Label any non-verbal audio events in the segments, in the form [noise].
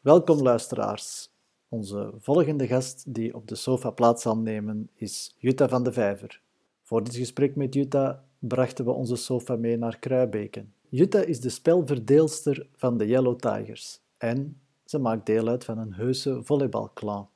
Welkom luisteraars. Onze volgende gast die op de sofa plaats zal nemen is Jutta van de Vijver. Voor dit gesprek met Jutta brachten we onze sofa mee naar Kruibeken. Jutta is de spelverdeelster van de Yellow Tigers en ze maakt deel uit van een heuse volleybalclan.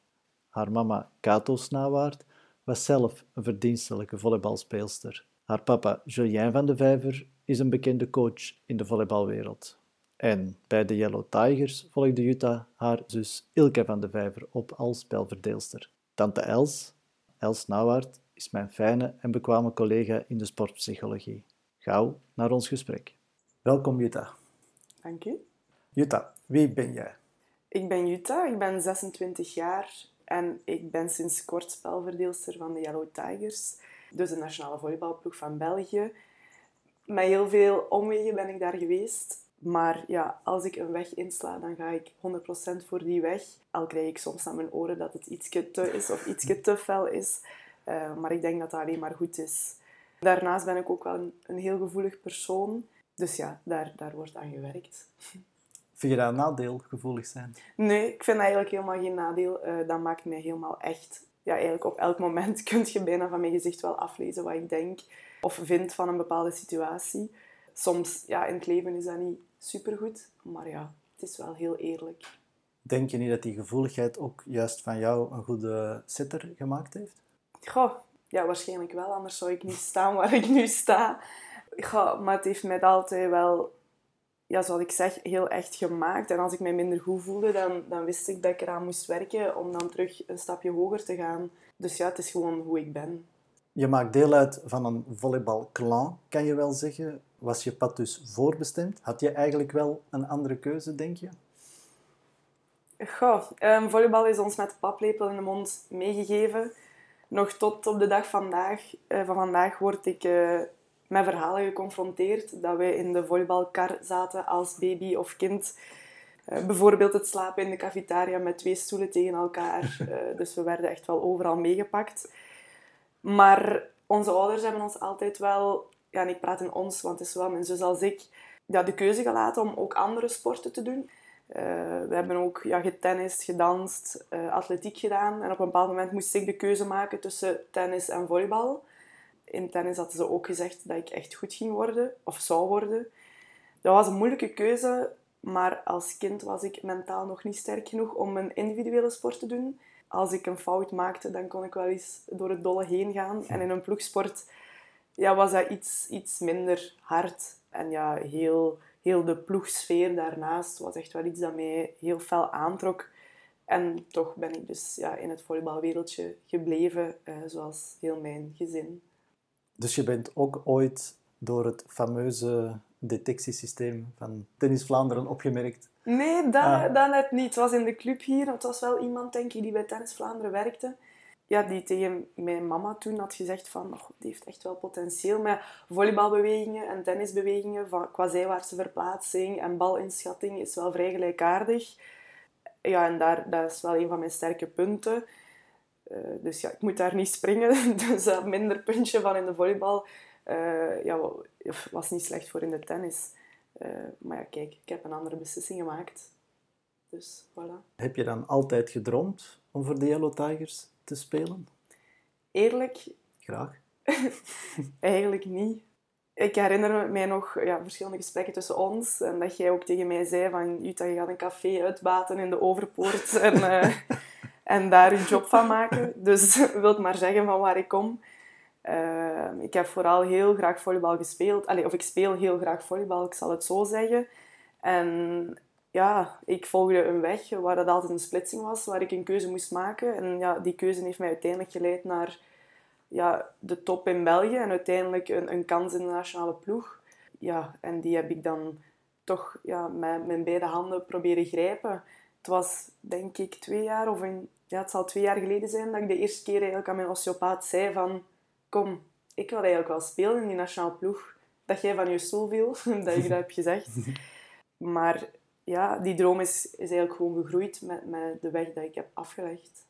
Haar mama Kato Snawaard was zelf een verdienstelijke volleybalspeelster. Haar papa Julien van de Vijver is een bekende coach in de volleybalwereld. En bij de Yellow Tigers volgde Jutta haar zus Ilke van de Vijver op als spelverdeelster. Tante Els, Els Nauwaard, is mijn fijne en bekwame collega in de sportpsychologie. Gauw naar ons gesprek. Welkom Jutta. Dank u. Jutta, wie ben jij? Ik ben Jutta, ik ben 26 jaar en ik ben sinds kort spelverdeelster van de Yellow Tigers, dus de nationale volleybalploeg van België. Met heel veel omwegen ben ik daar geweest. Maar ja, als ik een weg insla, dan ga ik 100% voor die weg. Al krijg ik soms aan mijn oren dat het iets te is of iets te fel is. Uh, maar ik denk dat dat alleen maar goed is. Daarnaast ben ik ook wel een, een heel gevoelig persoon. Dus ja, daar, daar wordt aan gewerkt. [laughs] Vind je dat een nadeel, gevoelig zijn? Nee, ik vind dat eigenlijk helemaal geen nadeel. Uh, dat maakt mij helemaal echt... Ja, eigenlijk op elk moment [laughs] kun je bijna van mijn gezicht wel aflezen wat ik denk of vind van een bepaalde situatie. Soms, ja, in het leven is dat niet supergoed, maar ja, het is wel heel eerlijk. Denk je niet dat die gevoeligheid ook juist van jou een goede sitter gemaakt heeft? Goh, ja, waarschijnlijk wel, anders zou ik niet staan waar ik nu sta. Goh, maar het heeft mij altijd wel, ja, zoals ik zeg, heel echt gemaakt. En als ik mij minder goed voelde, dan, dan wist ik dat ik eraan moest werken om dan terug een stapje hoger te gaan. Dus ja, het is gewoon hoe ik ben. Je maakt deel uit van een volleybalclan, kan je wel zeggen. Was je pad dus voorbestemd? Had je eigenlijk wel een andere keuze, denk je? Goh, um, volleybal is ons met de paplepel in de mond meegegeven. Nog tot op de dag vandaag, uh, van vandaag word ik uh, met verhalen geconfronteerd dat wij in de volleybalkar zaten als baby of kind. Uh, bijvoorbeeld het slapen in de cafetaria met twee stoelen tegen elkaar. [laughs] dus we werden echt wel overal meegepakt. Maar onze ouders hebben ons altijd wel, ja, en ik praat in ons, want het is wel mijn zus als ik, ja, de keuze gelaten om ook andere sporten te doen. Uh, we hebben ook ja, getennist, gedanst, uh, atletiek gedaan. En op een bepaald moment moest ik de keuze maken tussen tennis en volleybal. In tennis hadden ze ook gezegd dat ik echt goed ging worden, of zou worden. Dat was een moeilijke keuze, maar als kind was ik mentaal nog niet sterk genoeg om een individuele sport te doen als ik een fout maakte, dan kon ik wel eens door het dolle heen gaan. En in een ploegsport ja, was dat iets, iets minder hard. En ja, heel, heel de ploegsfeer daarnaast was echt wel iets dat mij heel fel aantrok. En toch ben ik dus ja, in het volleybalwereldje gebleven, eh, zoals heel mijn gezin. Dus je bent ook ooit door het fameuze detectiesysteem van Tennis Vlaanderen opgemerkt Nee, dat, ah. dat net niet. Het was in de club hier. Het was wel iemand, denk ik, die bij Tennis Vlaanderen werkte. Ja, die tegen mijn mama toen had gezegd van, die heeft echt wel potentieel met volleybalbewegingen en tennisbewegingen van, qua zijwaartse verplaatsing en balinschatting is wel vrij gelijkaardig. Ja, en daar, dat is wel een van mijn sterke punten. Uh, dus ja, ik moet daar niet springen. [laughs] Dus dat minder puntje van in de volleybal uh, ja, was niet slecht voor in de tennis. Uh, maar ja, kijk, ik heb een andere beslissing gemaakt. Dus voilà. Heb je dan altijd gedroomd om voor de Yellow Tigers te spelen? Eerlijk? Graag. [laughs] Eigenlijk niet. Ik herinner mij nog ja, verschillende gesprekken tussen ons. En dat jij ook tegen mij zei van... Jutta, je gaat een café uitbaten in de Overpoort. [laughs] En, uh, en daar je job van maken. Dus [laughs] wilt maar zeggen van waar ik kom. Ehm, ik heb vooral heel graag volleybal gespeeld. Allee, of ik speel heel graag volleybal, ik zal het zo zeggen. En ja, ik volgde een weg waar dat altijd een splitsing was, waar ik een keuze moest maken. En ja, die keuze heeft mij uiteindelijk geleid naar ja, de top in België en uiteindelijk een, een kans in de nationale ploeg. Ja, en die heb ik dan toch ja, met mijn beide handen proberen grijpen. Het was denk ik twee jaar, of een, ja, het zal twee jaar geleden zijn, dat ik de eerste keer eigenlijk aan mijn osteopaat zei van kom, ik wil eigenlijk wel spelen in die nationale ploeg. Dat jij van je stoel viel, [laughs] dat je dat hebt gezegd. [laughs] Maar ja, die droom is, is eigenlijk gewoon gegroeid met, met de weg dat ik heb afgelegd.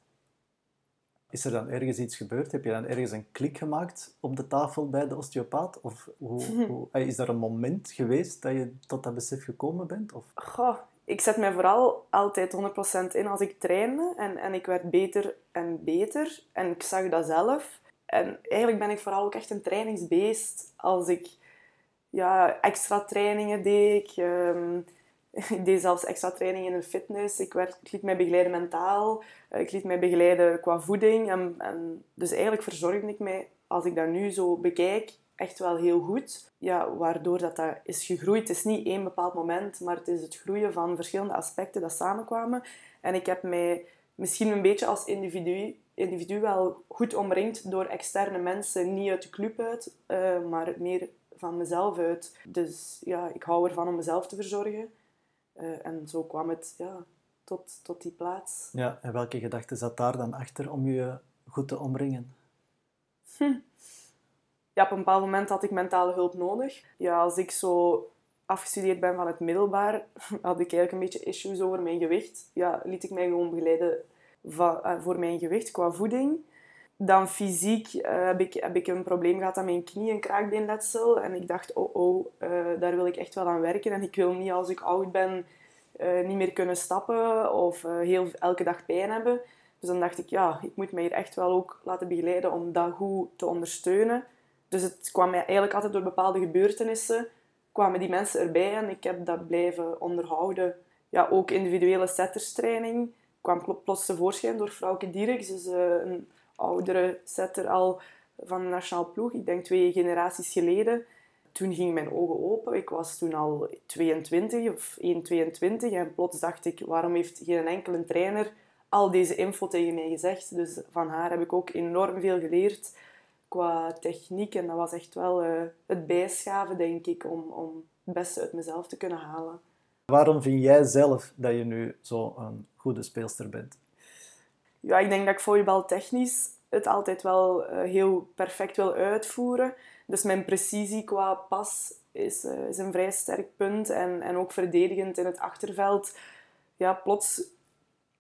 Is er dan ergens iets gebeurd? Heb je dan ergens een klik gemaakt op de tafel bij de osteopaat? Of hoe, [laughs] hoe, is er een moment geweest dat je tot dat besef gekomen bent? Of? Goh, ik zet mij vooral altijd 100% in als ik trainde. En, en ik werd beter en beter. En ik zag dat zelf. En eigenlijk ben ik vooral ook echt een trainingsbeest. Als ik ja, extra trainingen deed. Ik, ehm, ik deed zelfs extra trainingen in de fitness. Ik, werd, ik liet mij begeleiden mentaal. Eh, ik liet mij begeleiden qua voeding. En, en dus eigenlijk verzorgde ik mij, als ik dat nu zo bekijk, echt wel heel goed. Ja, waardoor dat, dat is gegroeid. Het is niet één bepaald moment, maar het is het groeien van verschillende aspecten dat samenkwamen. En ik heb mij misschien een beetje als individu, individu wel goed omringd door externe mensen. Niet uit de club uit, uh, maar meer van mezelf uit. Dus ja, ik hou ervan om mezelf te verzorgen. Uh, en zo kwam het ja, tot, tot die plaats. Ja, en welke gedachte zat daar dan achter om je goed te omringen? Hm ja, op een bepaald moment had ik mentale hulp nodig. Ja, als ik zo afgestudeerd ben van het middelbaar, [laughs] had ik eigenlijk een beetje issues over mijn gewicht. Ja, liet ik mij gewoon begeleiden van, uh, voor mijn gewicht qua voeding. Dan fysiek uh, heb, ik, heb ik een probleem gehad aan mijn knie, een kraakbeenletsel. En ik dacht, oh oh, uh, daar wil ik echt wel aan werken. En ik wil niet als ik oud ben niet meer kunnen stappen of heel, elke dag pijn hebben. Dus dan dacht ik, ja, ik moet mij hier echt wel ook laten begeleiden om dat goed te ondersteunen. Dus het kwam mij eigenlijk altijd door bepaalde gebeurtenissen, kwamen die mensen erbij en ik heb dat blijven onderhouden. Ja, ook individuele setterstraining kwam plots tevoorschijn door Frauke Dierks, dus een oudere setter al van de nationaal ploeg, ik denk twee generaties geleden. Toen gingen mijn ogen open. Ik was toen al 22 of 1,22 en plots dacht ik, waarom heeft geen enkele trainer al deze info tegen mij gezegd? Dus van haar heb ik ook enorm veel geleerd qua techniek. En dat was echt wel uh, het bijschaven, denk ik, om, om het beste uit mezelf te kunnen halen. Waarom vind jij zelf dat je nu zo'n goede speelster bent? Ja, ik denk dat ik volleybal technisch het altijd wel uh, heel perfect wil uitvoeren. Dus mijn precisie qua pas is, uh, is een vrij sterk punt. En, en ook verdedigend in het achterveld. Ja, plots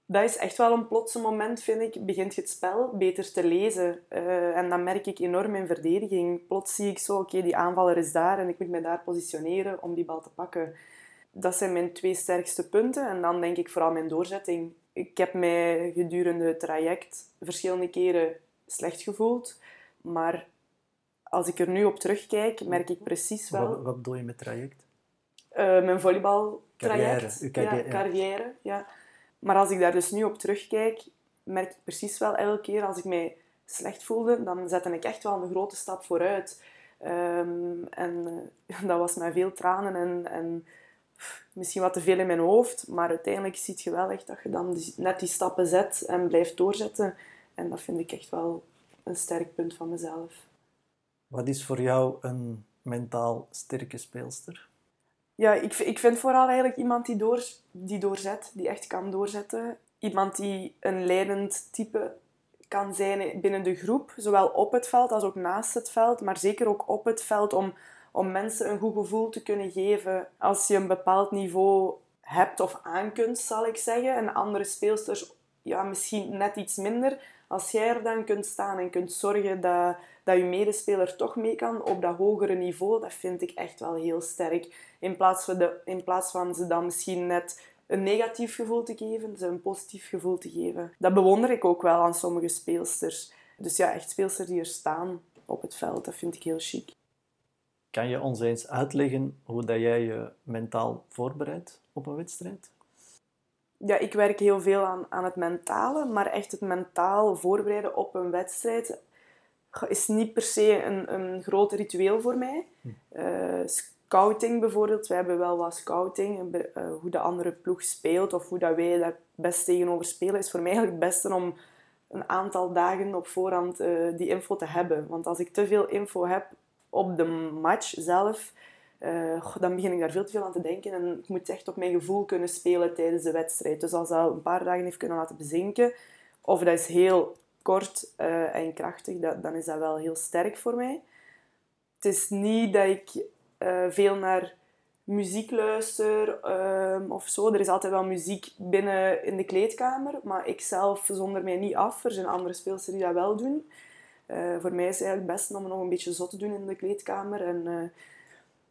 dat is echt wel een plotse moment, vind ik. Begint je het spel beter te lezen. Uh, en dat merk ik enorm in verdediging. Plots zie ik zo, oké, die aanvaller is daar en ik moet mij daar positioneren om die bal te pakken. Dat zijn mijn twee sterkste punten. En dan denk ik vooral mijn doorzetting. Ik heb mij gedurende het traject verschillende keren slecht gevoeld. Maar als ik er nu op terugkijk, merk ik precies wel... Wat, wat bedoel je met traject? Uh, mijn volleybaltraject. Carrière. carrière. Ja, carrière, ja. Maar als ik daar dus nu op terugkijk, merk ik precies wel elke keer als ik mij slecht voelde, dan zette ik echt wel een grote stap vooruit. Um, en uh, [laughs] dat was met veel tranen en, en misschien wat te veel in mijn hoofd. Maar uiteindelijk zie je wel echt dat je dan net die stappen zet en blijft doorzetten. En dat vind ik echt wel een sterk punt van mezelf. Wat is voor jou een mentaal sterke speelster? Ja, ik, ik vind vooral eigenlijk iemand die, door, die doorzet, die echt kan doorzetten. Iemand die een leidend type kan zijn binnen de groep, zowel op het veld als ook naast het veld, maar zeker ook op het veld om, om mensen een goed gevoel te kunnen geven. Als je een bepaald niveau hebt of aan kunt, zal ik zeggen, en andere speelsters ja, misschien net iets minder, als jij er dan kunt staan en kunt zorgen dat, dat je medespeler toch mee kan op dat hogere niveau, dat vind ik echt wel heel sterk. In plaats van, de, in plaats van ze dan misschien net een negatief gevoel te geven, ze een positief gevoel te geven. Dat bewonder ik ook wel aan sommige speelsters. Dus ja, echt speelsters die er staan op het veld, dat vind ik heel chic. Kan je ons eens uitleggen hoe dat jij je mentaal voorbereidt op een wedstrijd? ja, ik werk heel veel aan, aan het mentale, maar echt het mentaal voorbereiden op een wedstrijd is niet per se een, een groot ritueel voor mij. Uh, scouting bijvoorbeeld, we hebben wel wat scouting, uh, hoe de andere ploeg speelt of hoe dat wij daar best tegenover spelen, is voor mij eigenlijk het beste om een aantal dagen op voorhand uh, die info te hebben. Want als ik te veel info heb op de match zelf, uh, dan begin ik daar veel te veel aan te denken. En ik moet echt op mijn gevoel kunnen spelen tijdens de wedstrijd. Dus als dat een paar dagen heeft kunnen laten bezinken, of dat is heel kort uh, en krachtig, dat, dan is dat wel heel sterk voor mij. Het is niet dat ik uh, veel naar muziek luister um, of zo. Er is altijd wel muziek binnen in de kleedkamer, maar ik zelf zonder mij niet af. Er zijn andere speelsters die dat wel doen. Voor mij is het eigenlijk het beste om nog een beetje zot te doen in de kleedkamer en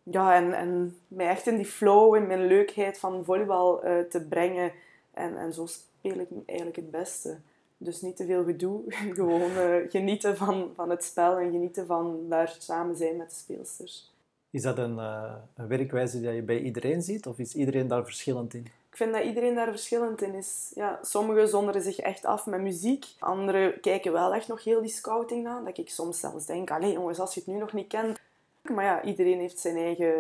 ja, en, en mij echt in die flow, in mijn leukheid van volleybal uh, te brengen. En, en zo speel ik eigenlijk het beste. Dus niet te veel gedoe. [laughs] Gewoon genieten van, van het spel en genieten van daar samen zijn met de speelsters. Is dat een, een werkwijze die je bij iedereen ziet? Of is iedereen daar verschillend in? Ik vind dat iedereen daar verschillend in is. Ja, sommigen zonderen zich echt af met muziek. Anderen kijken wel echt nog heel die scouting na. Dat ik soms zelfs denk, alleen jongens, als je het nu nog niet kent... Maar ja, iedereen heeft zijn eigen,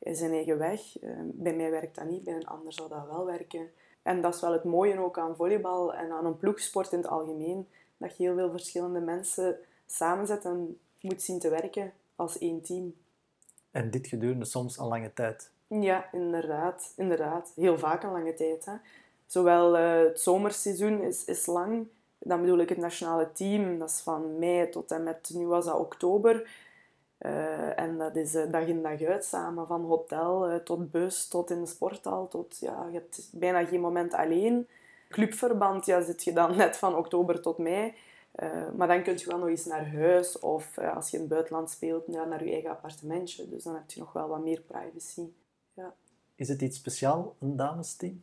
zijn eigen weg. Uh, bij mij werkt dat niet, bij een ander zal dat wel werken. En dat is wel het mooie ook aan volleybal en aan een ploegsport in het algemeen. Dat je heel veel verschillende mensen samenzet en moet zien te werken als één team. En dit gedurende soms een lange tijd. Ja, inderdaad. inderdaad. Heel vaak een lange tijd. Hè. Zowel uh, het zomerseizoen is, is lang. Dan bedoel ik het nationale team. Dat is van mei tot en met, nu was dat oktober. Uh, en dat is uh, dag in dag uit samen, van hotel tot bus, tot in de sporthal. Tot, ja, je hebt bijna geen moment alleen. Clubverband ja, zit je dan [laughs] net van oktober tot mei. maar dan kun je wel nog eens naar huis of als je in het buitenland speelt, naar je eigen appartementje. Dus dan heb je nog wel wat meer privacy. Is het iets speciaal, een damesteam?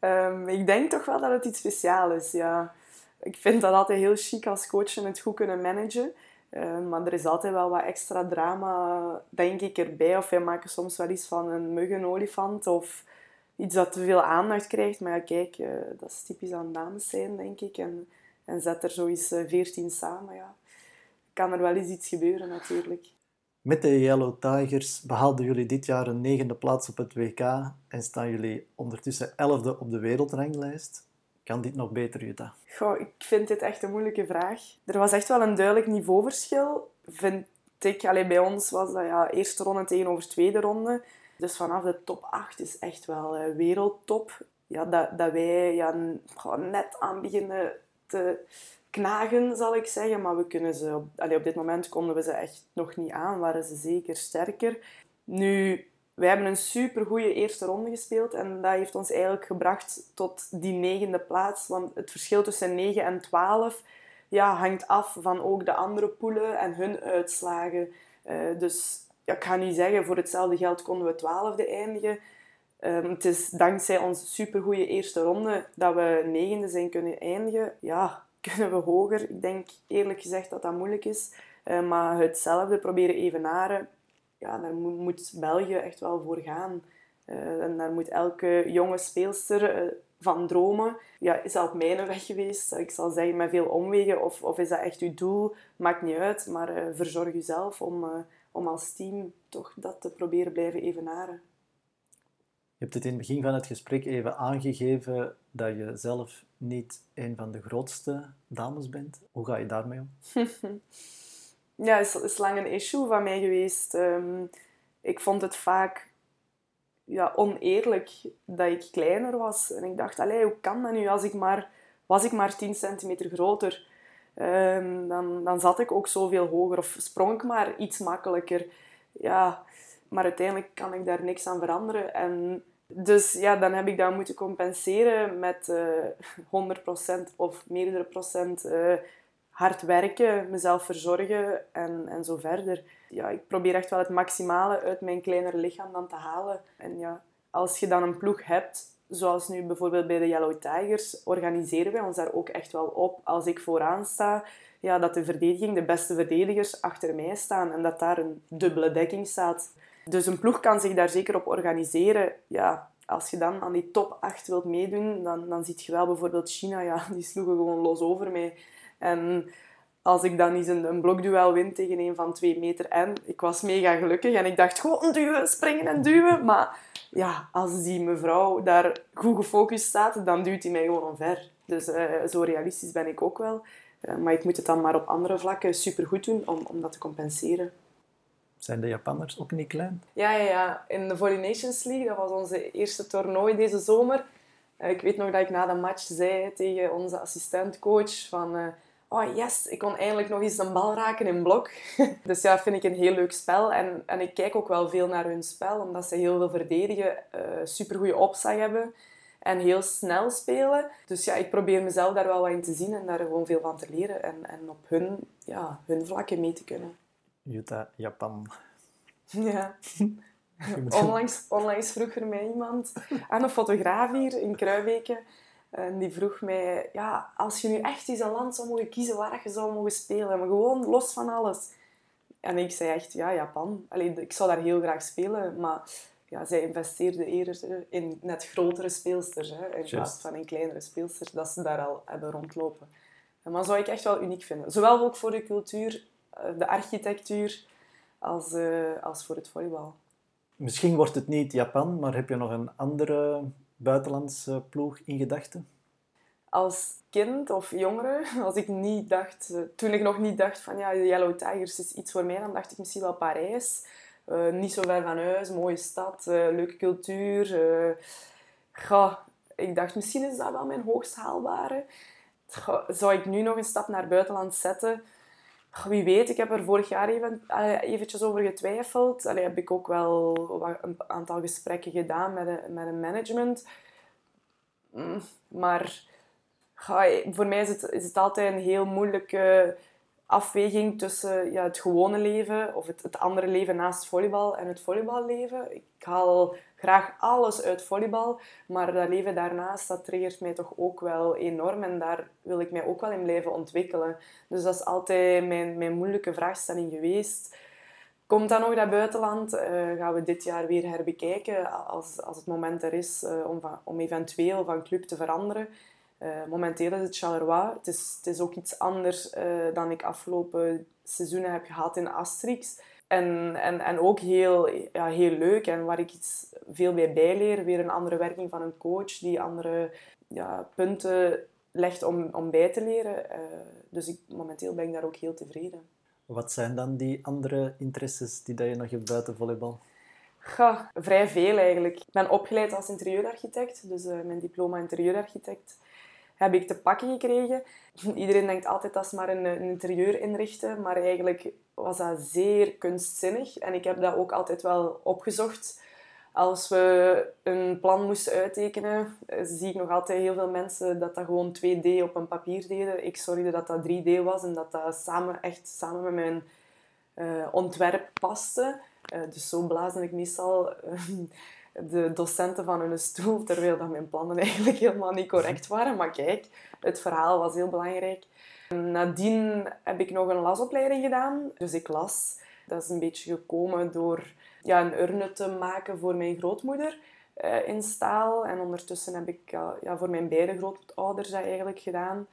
um, [laughs] ik denk toch wel dat het iets speciaals is, ja. Ik vind dat altijd heel chic als coach het goed kunnen managen. Uh, maar er is altijd wel wat extra drama, denk ik, erbij. Of wij maken soms wel iets van een muggenolifant of iets dat te veel aandacht krijgt. Maar ja, kijk, uh, dat is typisch aan dames zijn, denk ik. En, en zet er zo eens uh, veertien samen, ja. Kan er wel eens iets gebeuren, natuurlijk. Met de Yellow Tigers behaalden jullie dit jaar een negende plaats op het WK en staan jullie ondertussen elfde op de wereldranglijst. Kan dit nog beter, Jutta? Goh, ik vind dit echt een moeilijke vraag. Er was echt wel een duidelijk niveauverschil, vind ik. Allee, bij ons was dat ja, eerste ronde tegenover tweede ronde. Dus vanaf de top 8 is echt wel uh, wereldtop. Ja, dat, dat wij ja, net aan beginnen te knagen, zal ik zeggen. Maar we kunnen ze op, op dit moment konden we ze echt nog niet aan. Waren ze zeker sterker. Nu, wij hebben een super goede eerste ronde gespeeld en dat heeft ons eigenlijk gebracht tot die negende plaats. Want het verschil tussen 9 en 12 ja, hangt af van ook de andere poelen en hun uitslagen. Uh, dus ik ga niet zeggen, voor hetzelfde geld konden we twaalfde eindigen. Um, het is dankzij onze supergoeie eerste ronde dat we negende zijn kunnen eindigen. Ja, kunnen we hoger? Ik denk eerlijk gezegd dat dat moeilijk is. Uh, maar hetzelfde proberen evenaren, ja, daar moet België echt wel voor gaan. Uh, en daar moet elke jonge speelster uh, van dromen. Ja, is dat op mijn weg geweest? Ik zal zeggen met veel omwegen. Of, of is dat echt uw doel? Maakt niet uit. Maar verzorg jezelf om, om als team toch dat te proberen blijven evenaren. Je hebt het in het begin van het gesprek even aangegeven dat je zelf niet een van de grootste dames bent. Hoe ga je daarmee om? [laughs] ja, is, is lang een issue van mij geweest. Um, ik vond het vaak ja, oneerlijk dat ik kleiner was. En ik dacht, allee, hoe kan dat nu? Als ik maar, was ik maar 10 centimeter groter, um, dan, dan zat ik ook zoveel hoger. Of sprong ik maar iets makkelijker. Ja, maar uiteindelijk kan ik daar niks aan veranderen. En dus ja, dan heb ik dat moeten compenseren met uh, eh, 100% of meerdere procent uh, hard werken, mezelf verzorgen en, en zo verder. Ja, ik probeer echt wel het maximale uit mijn kleinere lichaam dan te halen. En ja, als je dan een ploeg hebt, zoals nu bijvoorbeeld bij de Yellow Tigers, organiseren wij ons daar ook echt wel op. Als ik vooraan sta, ja, dat de verdediging, de beste verdedigers achter mij staan en dat daar een dubbele dekking staat. Dus een ploeg kan zich daar zeker op organiseren. Ja, als je dan aan die top 8 wilt meedoen, dan, dan zie je wel bijvoorbeeld China, ja, [laughs] die sloegen gewoon los over mij. En als ik dan eens een, een blokduel win tegen een van twee meter en ik was mega gelukkig en ik dacht gewoon duwen, springen en duwen. Maar ja, als die mevrouw daar goed gefocust staat, dan duwt hij mij gewoon omver. Dus uh, zo realistisch ben ik ook wel. Uh, maar ik moet het dan maar op andere vlakken supergoed doen om, om dat te compenseren. Zijn de Japanners ook niet klein? Ja, ja, ja. In de Volley Nations League, dat was onze eerste toernooi deze zomer. Uh, ik weet nog dat ik na de match zei tegen onze assistentcoach van... Uh, oh yes, ik kon eindelijk nog eens een bal raken in blok. [laughs] dus ja, vind ik een heel leuk spel. En, en ik kijk ook wel veel naar hun spel, omdat ze heel veel verdedigen, uh, supergoeie opslag hebben en heel snel spelen. Dus ja, ik probeer mezelf daar wel wat in te zien en daar gewoon veel van te leren en, en op hun, ja, hun vlakken mee te kunnen. Utah, Japan. Ja. [laughs] onlangs, onlangs vroeg er mij iemand, aan een fotograaf hier in Kruijbeke, en die vroeg mij, ja, als je nu echt eens een land zou mogen kiezen waar je zou mogen spelen, maar gewoon los van alles. En ik zei echt, ja, Japan. Allee, ik zou daar heel graag spelen, maar ja, zij investeerde eerder in net grotere speelsters, hè, in plaats van in kleinere speelsters, dat ze daar al hebben rondlopen. Maar dat zou ik echt wel uniek vinden. Zowel ook voor de cultuur, eh, de architectuur, als, uh, als voor het volleybal. Misschien wordt het niet Japan, maar heb je nog een andere buitenlandse ploeg in gedachten? Als kind of jongere, [laughs] als ik niet dacht, eh, toen ik nog niet dacht van ja, de Yellow Tigers is iets voor mij, dan dacht ik misschien wel Parijs. Uh, niet zo ver van huis, mooie stad, uh, leuke cultuur. Uh, ik dacht misschien is dat wel mijn hoogst haalbare. zou ik nu nog een stap naar buitenland zetten? Wie weet, ik heb er vorig jaar even, eventjes over getwijfeld. Allee, heb ik ook wel een aantal gesprekken gedaan met een, met een management. Mm, maar voor mij is het, is het altijd een heel moeilijke afweging tussen ja, het gewone leven of het, het andere leven naast volleybal en het volleyballeven. Ik haal graag alles uit volleybal, maar dat leven daarnaast, dat triggert mij toch ook wel enorm en daar wil ik mij ook wel in blijven ontwikkelen. Dus dat is altijd mijn, mijn moeilijke vraagstelling geweest. Komt dan nog dat buitenland? Uh, gaan we dit jaar weer herbekijken als, als het moment er is uh, om, om eventueel van club te veranderen. Uh, momenteel is het Charleroi. Het is, het is ook iets anders dan ik afgelopen seizoenen heb gehad in Asterix. En, en, en ook heel, ja, heel leuk en waar ik iets veel bij bijleer. Weer een andere werking van een coach die andere ja, punten legt om, om bij te leren. Uh, dus ik, momenteel ben ik daar ook heel tevreden. Wat zijn dan die andere interesses die dat je nog hebt buiten volleybal? Ja, vrij veel eigenlijk. Ik ben opgeleid als interieurarchitect, dus uh, mijn diploma interieurarchitect heb ik te pakken gekregen. [laughs] Iedereen denkt altijd dat ze maar een, interieur inrichten, maar eigenlijk was dat zeer kunstzinnig. En ik heb dat ook altijd wel opgezocht. Als we een plan moesten uittekenen, eh, zie ik nog altijd heel veel mensen dat dat gewoon 2D op een papier deden. Ik zorgde dat dat 3D was en dat dat samen, echt samen met mijn uh, ontwerp paste. Uh, dus zo blaasde ik meestal [laughs] de docenten van hun stoel, terwijl dat mijn plannen [laughs] eigenlijk helemaal niet correct waren. Maar kijk, het verhaal was heel belangrijk. Nadien heb ik nog een lasopleiding gedaan. Dus ik las. Dat is een beetje gekomen door ja, een urne te maken voor mijn grootmoeder uh, in staal. En ondertussen heb ik ja, voor mijn beide grootouders dat eigenlijk gedaan.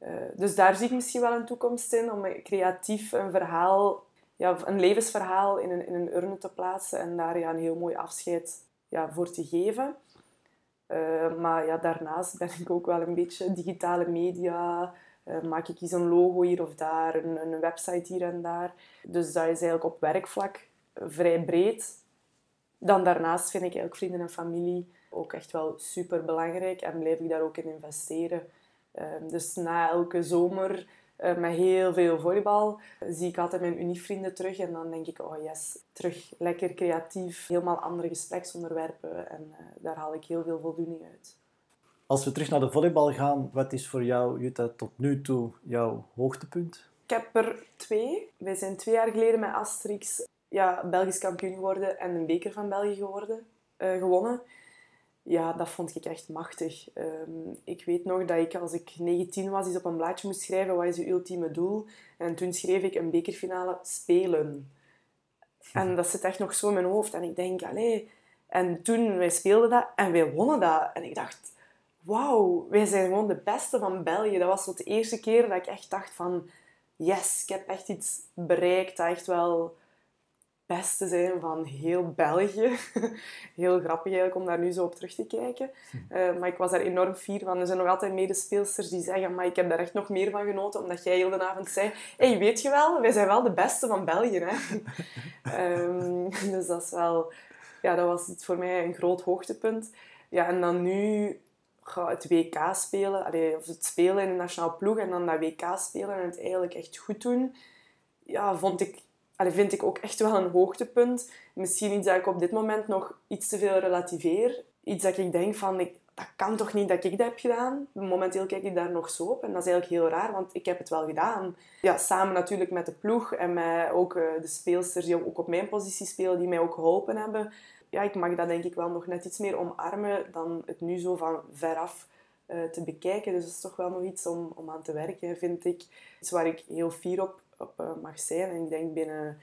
Uh, dus daar zie ik misschien wel een toekomst in, om creatief een verhaal, ja, een levensverhaal in een, in een urne te plaatsen en daar ja, een heel mooi afscheid ja, voor te geven. Uh, maar ja, daarnaast ben ik ook wel een beetje digitale media. Uh, maak ik eens een logo hier of daar, een, een, website hier en daar. Dus dat is eigenlijk op werkvlak vrij breed. Dan daarnaast vind ik eigenlijk vrienden en familie ook echt wel super belangrijk en blijf ik daar ook in investeren. Uh, dus na elke zomer uh, met heel veel volleybal zie ik altijd mijn uniefvrienden terug. En dan denk ik, oh yes, terug lekker creatief. Helemaal andere gespreksonderwerpen. En uh, daar haal ik heel veel voldoening uit. Als we terug naar de volleybal gaan, wat is voor jou, Jutta, tot nu toe jouw hoogtepunt? Ik heb er twee. Wij zijn twee jaar geleden met Asterix ja, Belgisch kampioen geworden en een beker van België geworden, uh, gewonnen ja, dat vond ik echt machtig. Ehm, ik weet nog dat ik als ik 19 was, eens op een blaadje moest schrijven wat is je ultieme doel. En toen schreef ik een bekerfinale spelen. En dat zit echt nog zo in mijn hoofd. En ik denk, allee... En toen, wij speelden dat en wij wonnen dat. En ik dacht, wauw, wij zijn gewoon de beste van België. Dat was zo de eerste keer dat ik echt dacht van... Yes, ik heb echt iets bereikt dat echt wel beste zijn van heel België. [laughs] heel grappig eigenlijk om daar nu zo op terug te kijken. Uh, maar ik was daar enorm fier van. Er zijn nog altijd medespeelsters die zeggen maar ik heb daar echt nog meer van genoten, omdat jij heel de avond zei hey, weet je wel, wij zijn wel de beste van België. Hè? um, [laughs] dus dat is wel... Ja, dat was voor mij een groot hoogtepunt. Ja, en dan nu het WK spelen, allee, of het spelen in de nationale ploeg en dan dat WK spelen en het eigenlijk echt goed doen, ja, vond ik allee, vind ik ook echt wel een hoogtepunt. Misschien iets dat ik op dit moment nog iets te veel relativeer. Iets dat ik denk van, ik, dat kan toch niet dat ik dat heb gedaan? Momenteel kijk ik daar nog zo op. En dat is eigenlijk heel raar, want ik heb het wel gedaan. Ja, samen natuurlijk met de ploeg en met ook eh, de speelsters die ook op mijn positie spelen, die mij ook geholpen hebben. Ja, ik mag dat denk ik wel nog net iets meer omarmen dan het nu zo van veraf uh, te bekijken. Dus dat is toch wel nog iets om, om aan te werken, vind ik. Iets waar ik heel fier op, op uh, mag zijn. En ik denk binnen,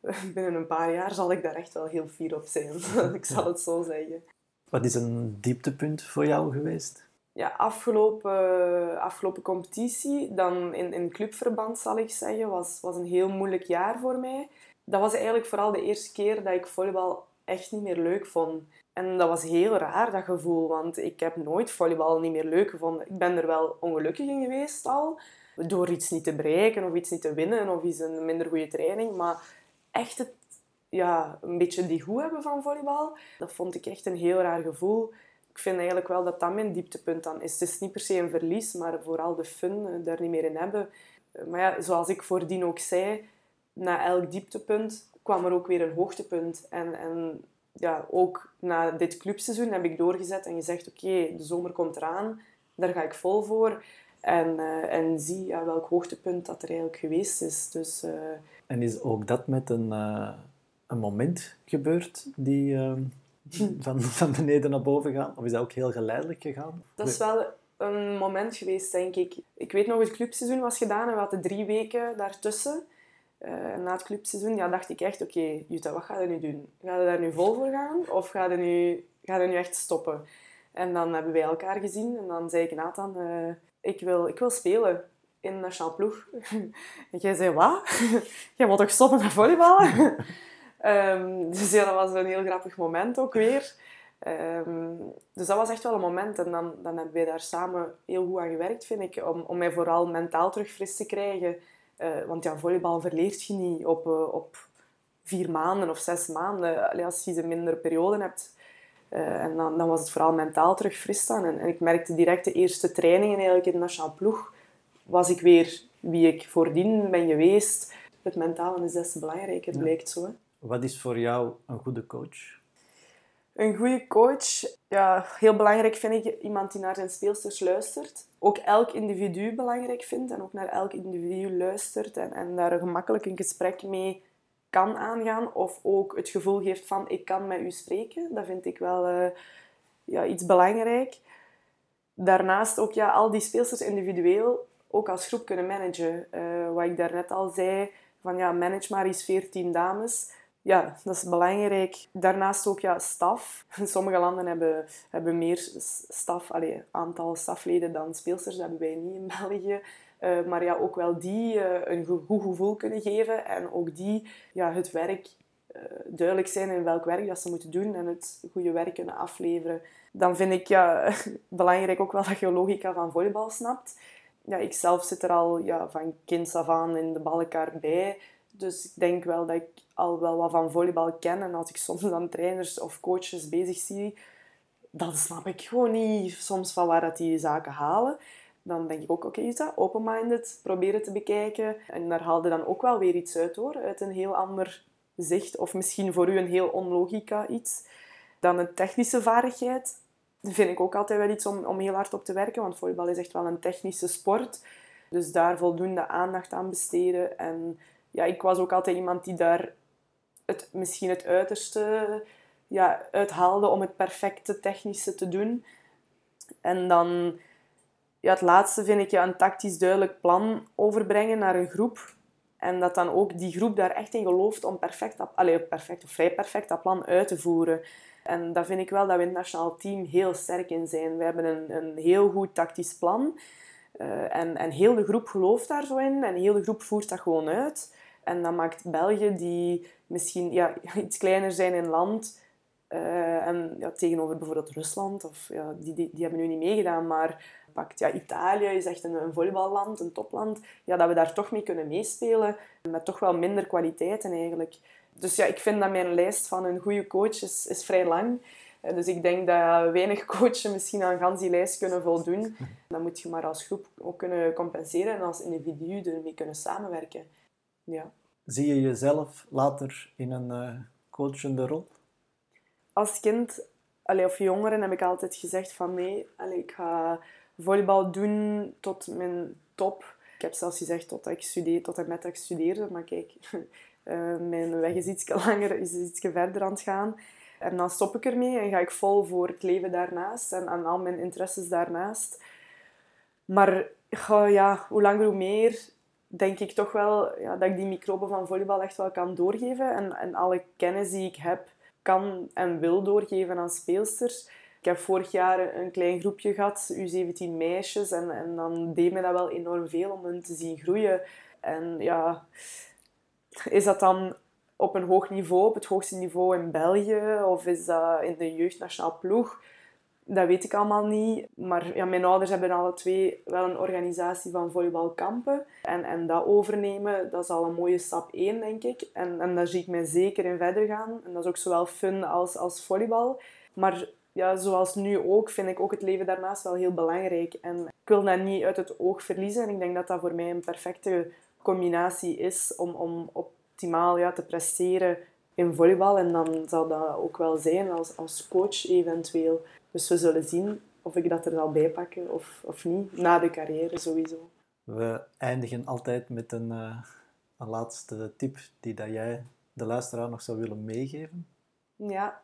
[laughs] binnen een paar jaar zal ik daar echt wel heel fier op zijn. [laughs] ik zal het zo zeggen. Wat is een dieptepunt voor jou geweest? Ja, afgelopen, afgelopen competitie, dan in, in clubverband zal ik zeggen, was, was een heel moeilijk jaar voor mij. Dat was eigenlijk vooral de eerste keer dat ik volleybal echt niet meer leuk vond. En dat was heel raar, dat gevoel, want ik heb nooit volleybal niet meer leuk gevonden. Ik ben er wel ongelukkig in geweest al, door iets niet te bereiken of iets niet te winnen of iets een minder goede training. Maar echt het ja, een beetje die goed hebben van volleybal. Dat vond ik echt een heel raar gevoel. Ik vind eigenlijk wel dat dat mijn dieptepunt dan is. Het is niet per se een verlies, maar vooral de fun eh, daar niet meer in hebben. Eh, maar ja, zoals ik voordien ook zei, na elk dieptepunt kwam er ook weer een hoogtepunt. En, en ja, ook na dit clubseizoen heb ik doorgezet en gezegd, oké, de zomer komt eraan, daar ga ik vol voor. En, uh, en zie ja, welk hoogtepunt dat er eigenlijk geweest is. Dus, uh... En is ook dat met een, een moment gebeurd die ehm, [laughs] van, van beneden naar boven gaat? Of is dat ook heel geleidelijk gegaan? Dat is wel een moment geweest, denk ik. Ik weet nog, het clubseizoen was gedaan en we hadden drie weken daartussen. Na het clubseizoen ja, dacht ik echt, oké, okay, Jutta, wat ga je nu doen? Ga je daar nu vol voor gaan? Of ga je nu, ga je nu echt stoppen? En dan hebben wij elkaar gezien en dan zei ik Nathan, ik, wil, ik wil spelen in nationale ploeg. [laughs] en jij zei, wat? [laughs] jij moet toch stoppen met volleyballen? Um, [laughs] dus ja, dat was een heel grappig moment ook weer. Um, dus dat was echt wel een moment. En dan, dan hebben wij daar samen heel goed aan gewerkt, vind ik. Om, om mij vooral mentaal terug fris te krijgen. Uh, want ja, volleybal verleert je niet op, uh, op vier maanden of zes maanden. Als je een mindere periode hebt. Uh, en dan, dan was het vooral mentaal terug fris staan. En, en, ik merkte direct de eerste trainingen eigenlijk in de nationale ploeg. Was ik weer wie ik voordien ben geweest. Het mentale is des te belangrijk, het ja. blijkt zo. Hè. Wat is voor jou een goede coach? Een goede coach, ja, heel belangrijk vind ik iemand die naar zijn speelsters luistert. Ook elk individu belangrijk vindt en ook naar elk individu luistert en, en daar gemakkelijk een gesprek mee kan aangaan. Of ook het gevoel geeft van ik kan met u spreken. Dat vind ik wel uh, ja, iets belangrijk. Daarnaast ook ja, al die speelsters individueel ook als groep kunnen managen. Uh, wat ik daarnet al zei, van ja, manage maar eens 14 dames ja, dat is belangrijk. Daarnaast ook ja, staf. [laughs] Sommige landen hebben, hebben meer staf, allee, aantal stafleden dan speelsters. Dat hebben wij niet in België. Uh, maar ja, ook wel die uh, een goed gevoel kunnen geven. En ook die ja, het werk uh, duidelijk zijn in welk werk dat ze moeten doen. En het goede werk kunnen afleveren. Dan vind ik ja, [laughs] belangrijk ook wel dat je logica van volleybal snapt. Ja, ik zelf zit er al ja, van kind af aan in de ballenkaart bij. Dus ik denk wel dat ik al wel wat van volleybal ken. En als ik soms dan trainers of coaches bezig zie, dan snap ik gewoon niet soms van waar dat die zaken halen. Dan denk ik ook, oké, okay, dat open-minded, proberen te bekijken. En daar haalde dan ook wel weer iets uit hoor, uit een heel ander zicht. Of misschien voor u een heel onlogica iets. Dan een technische vaardigheid. Dat vind ik ook altijd wel iets om, om heel hard op te werken, want volleybal is echt wel een technische sport. Dus daar voldoende aandacht aan besteden. En ja, ik was ook altijd iemand die daar het, misschien het uiterste ja, uithaalde om het perfecte technische te doen. En dan ja, het laatste vind ik ja, een tactisch duidelijk plan overbrengen naar een groep. En dat dan ook die groep daar echt in gelooft om perfect, allez, perfect of vrij perfect dat plan uit te voeren. En daar vind ik wel dat we in het nationaal team heel sterk in zijn. We hebben een, een heel goed tactisch plan. Uh, en, en heel de groep gelooft daar zo in. En heel de groep voert dat gewoon uit. En dat maakt België, die misschien ja, [laughs] iets kleiner zijn in land, uh, en ja, tegenover bijvoorbeeld Rusland, of, ja, die, die, die, hebben nu niet meegedaan, maar pakt, ja, Italië is echt een, een volleyballand, een topland, ja, dat we daar toch mee kunnen meespelen, met toch wel minder kwaliteiten eigenlijk. Dus ja, ik vind dat mijn lijst van een goede coach is, is vrij lang. Uh, dus ik denk dat weinig coaches misschien aan gans die lijst kunnen voldoen. Dan moet je maar als groep ook kunnen compenseren en als individu ermee kunnen samenwerken. Ja. Zie je jezelf later in een uh, coachende rol? Als kind allee, of jongeren heb ik altijd gezegd van nee, allee, ik ga volleybal doen tot mijn top. Ik heb zelfs gezegd tot ik studeer, tot en met dat ik studeerde. Maar kijk, uh, [laughs] mijn weg is iets langer, is iets verder aan het gaan. En dan stop ik ermee en ga ik vol voor het leven daarnaast en aan al mijn interesses daarnaast. Maar ja, hoe langer hoe meer denk ik toch wel ja, dat ik die microben van volleybal echt wel kan doorgeven. En, en alle kennis die ik heb, kan en wil doorgeven aan speelsters. Ik heb vorig jaar een klein groepje gehad, U17 meisjes. En, en dan deed me dat wel enorm veel om hen te zien groeien. En ja, is dat dan op een hoog niveau, op het hoogste niveau in België? Of is dat in de jeugdnationaal ploeg? Dat weet ik allemaal niet. Maar ja, mijn ouders hebben alle twee wel een organisatie van volleybalkampen. En, en dat overnemen, dat is al een mooie stap één, denk ik. En, en daar zie ik mij zeker in verder gaan. En dat is ook zowel fun als, als volleybal. Maar ja, zoals nu ook, vind ik ook het leven daarnaast wel heel belangrijk. En ik wil dat niet uit het oog verliezen. En ik denk dat dat voor mij een perfecte combinatie is om, om optimaal ja, te presteren in volleybal. En dan zal dat ook wel zijn als, als coach eventueel. Dus we zullen zien of ik dat er zal bijpakken of, of niet. Na de carrière sowieso. We eindigen altijd met een, uh, een laatste tip die dat jij de luisteraar nog zou willen meegeven. Ja,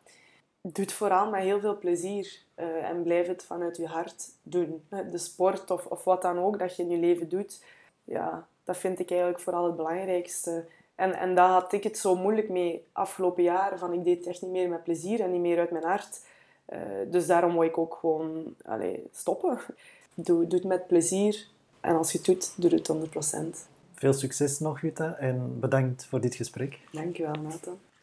doe het vooral met heel veel plezier uh, en blijf het vanuit je hart doen. De sport of, of wat dan ook dat je in je leven doet, ja, dat vind ik eigenlijk vooral het belangrijkste. En, en daar had ik het zo moeilijk mee afgelopen jaren. Van ik deed het echt niet meer met plezier en niet meer uit mijn hart. Uh, dus daarom wil ik ook gewoon allez, stoppen. Doe, doe het met plezier. En als je het doet, doe het 100%. Veel succes nog, Jutta. En bedankt voor dit gesprek. Dankjewel, Nathan.